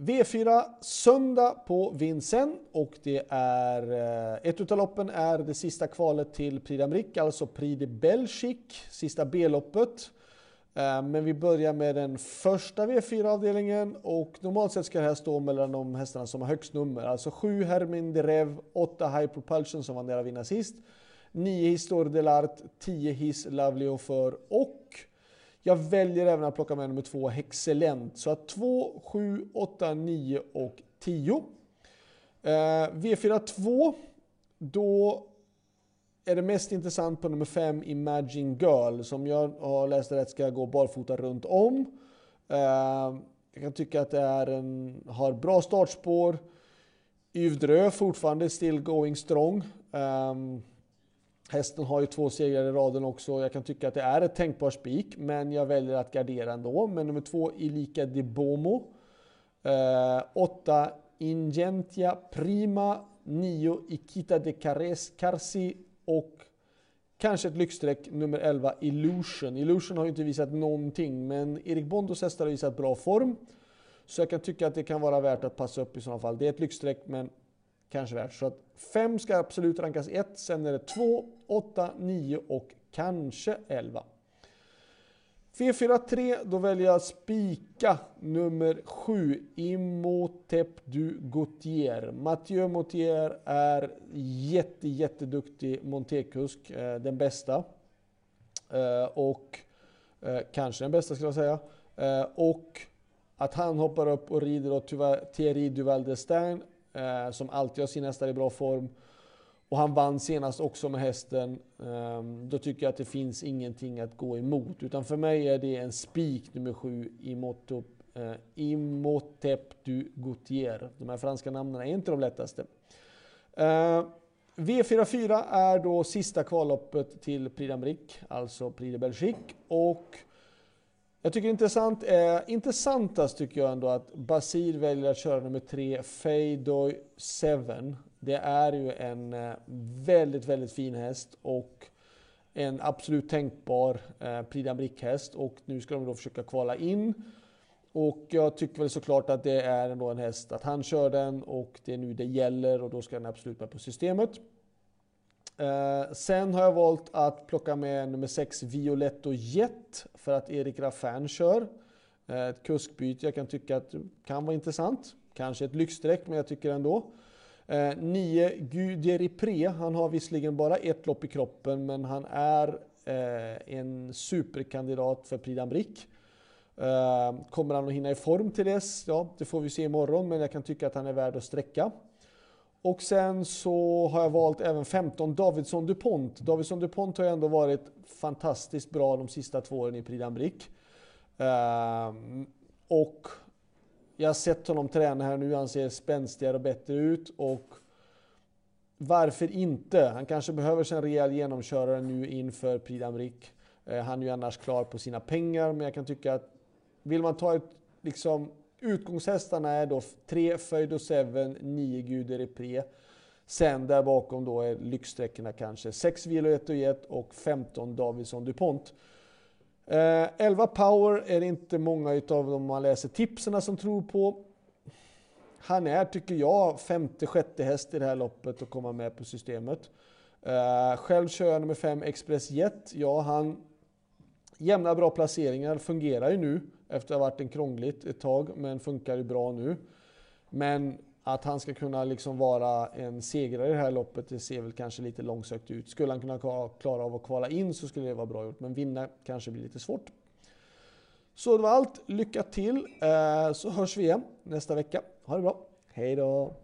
V4 söndag på Vincennes och det är eh, ett utav loppen är det sista kvalet till Prix d'Amérique, alltså Prix de Belgique, sista B-loppet. Eh, men vi börjar med den första V4-avdelningen och normalt sett ska det här stå mellan de hästarna som har högst nummer. Alltså 7 Hermin Derev, 8 High Propulsion som var nära att vinna sist, 9 Histoire Delart, 10 His Lovely för och jag väljer även att plocka med nummer 2 Hexcellent. Så att 2, 7, 8, 9 och 10. Eh, V4 2, då är det mest intressant på nummer 5 Imagine Girl som jag har läst rätt ska gå barfota runt om. Eh, jag kan tycka att det är en, har bra startspår. Yvdrö fortfarande still going strong. Um, hästen har ju två segrar i raden också. Jag kan tycka att det är ett tänkbart spik, men jag väljer att gardera ändå. Men nummer två, Ilika de Bomo. Eh, åtta, Ingentia Prima. Nio, Ikita de Cares, Carsi och kanske ett lyxstreck nummer 11 Illusion. Illusion har ju inte visat någonting men Erik Bondos hästar har visat bra form. Så jag kan tycka att det kan vara värt att passa upp i sådana fall. Det är ett lyxstreck men kanske värt. Så att 5 ska absolut rankas 1, sen är det 2, 8, 9 och kanske 11. V43, då väljer jag spika nummer 7, Imotep du Gautier. Mathieu Motier är jätte, jätteduktig Montekusk, eh, den bästa. Eh, och eh, kanske den bästa skulle jag säga. Och att han hoppar upp och rider åt Thierry Duval d'Estaing, Eh, som alltid har sin hästar i bra form. Och han vann senast också med hästen. Ehm, då tycker jag att det finns ingenting att gå emot. Utan för mig är det en spik nummer sju i eh, du Gautier. De här franska namnen är inte de lättaste. Eh, V44 är då sista kvalloppet till Prix d'Amérique, alltså Prix de Belgique. Och jag tycker intressant är, intressantast tycker jag ändå att Basir väljer att köra nummer tre, Feidoy 7. Det är ju en eh, väldigt, väldigt fin häst och en absolut tänkbar eh, Prix d'Amérique-häst och nu ska de då försöka kvala in. Och jag tycker väl såklart att det är ändå en häst att han kör den och det är nu det gäller och då ska den absolut med på systemet. Eh, sen har jag valt att plocka med nummer 6 Violetto Jet för att Erik Raffin kör. Eh, ett kuskbyte jag kan tycka att kan vara intressant. Kanske ett lyxstreck men jag tycker ändå. 9 eh, Guderipre, han har visserligen bara ett lopp i kroppen men han är eh, en superkandidat för Prix d'Amérique. Eh, kommer han att hinna i form till dess? Ja, det får vi se imorgon men jag kan tycka att han är värd att sträcka. Och sen så har jag valt även 15 Davidsson DuPont. Davidsson DuPont har ju ändå varit fantastiskt bra de sista två åren i Prix d'Amérique. Ehm, och jag har sett honom träna här nu, han ser spänstigare och bättre ut och varför inte? Han kanske behöver sig en rejäl genomkörare nu inför Prix d'Amérique. Eh, han är ju annars klar på sina pengar, men jag kan tycka att vill man ta ett liksom utgångshästarna är då 3 Feudo 7, 9 Guder Pré. Sen där bakom då är lyxsträckorna kanske 6 Vilo 1 och 1 och 15 Davidsson DuPont. 11 eh, power är det inte många av de man läser tipsen som tror på. Han är, tycker jag, femte, sjätte häst i det här loppet och komma med på systemet. Eh, själv kör jag nummer 5 Express Jet. Ja, han jämnar bra placeringar, fungerar ju nu efter att ha varit en krångligt ett tag, men funkar ju bra nu. Men att han ska kunna liksom vara en segrare i det här loppet, det ser väl kanske lite långsökt ut. Skulle han kunna klara av att kvala in så skulle det vara bra gjort, men vinna kanske blir lite svårt. Så det var allt. Lycka till, eh, så hörs vi igen nästa vecka. Ha det bra. Hej då!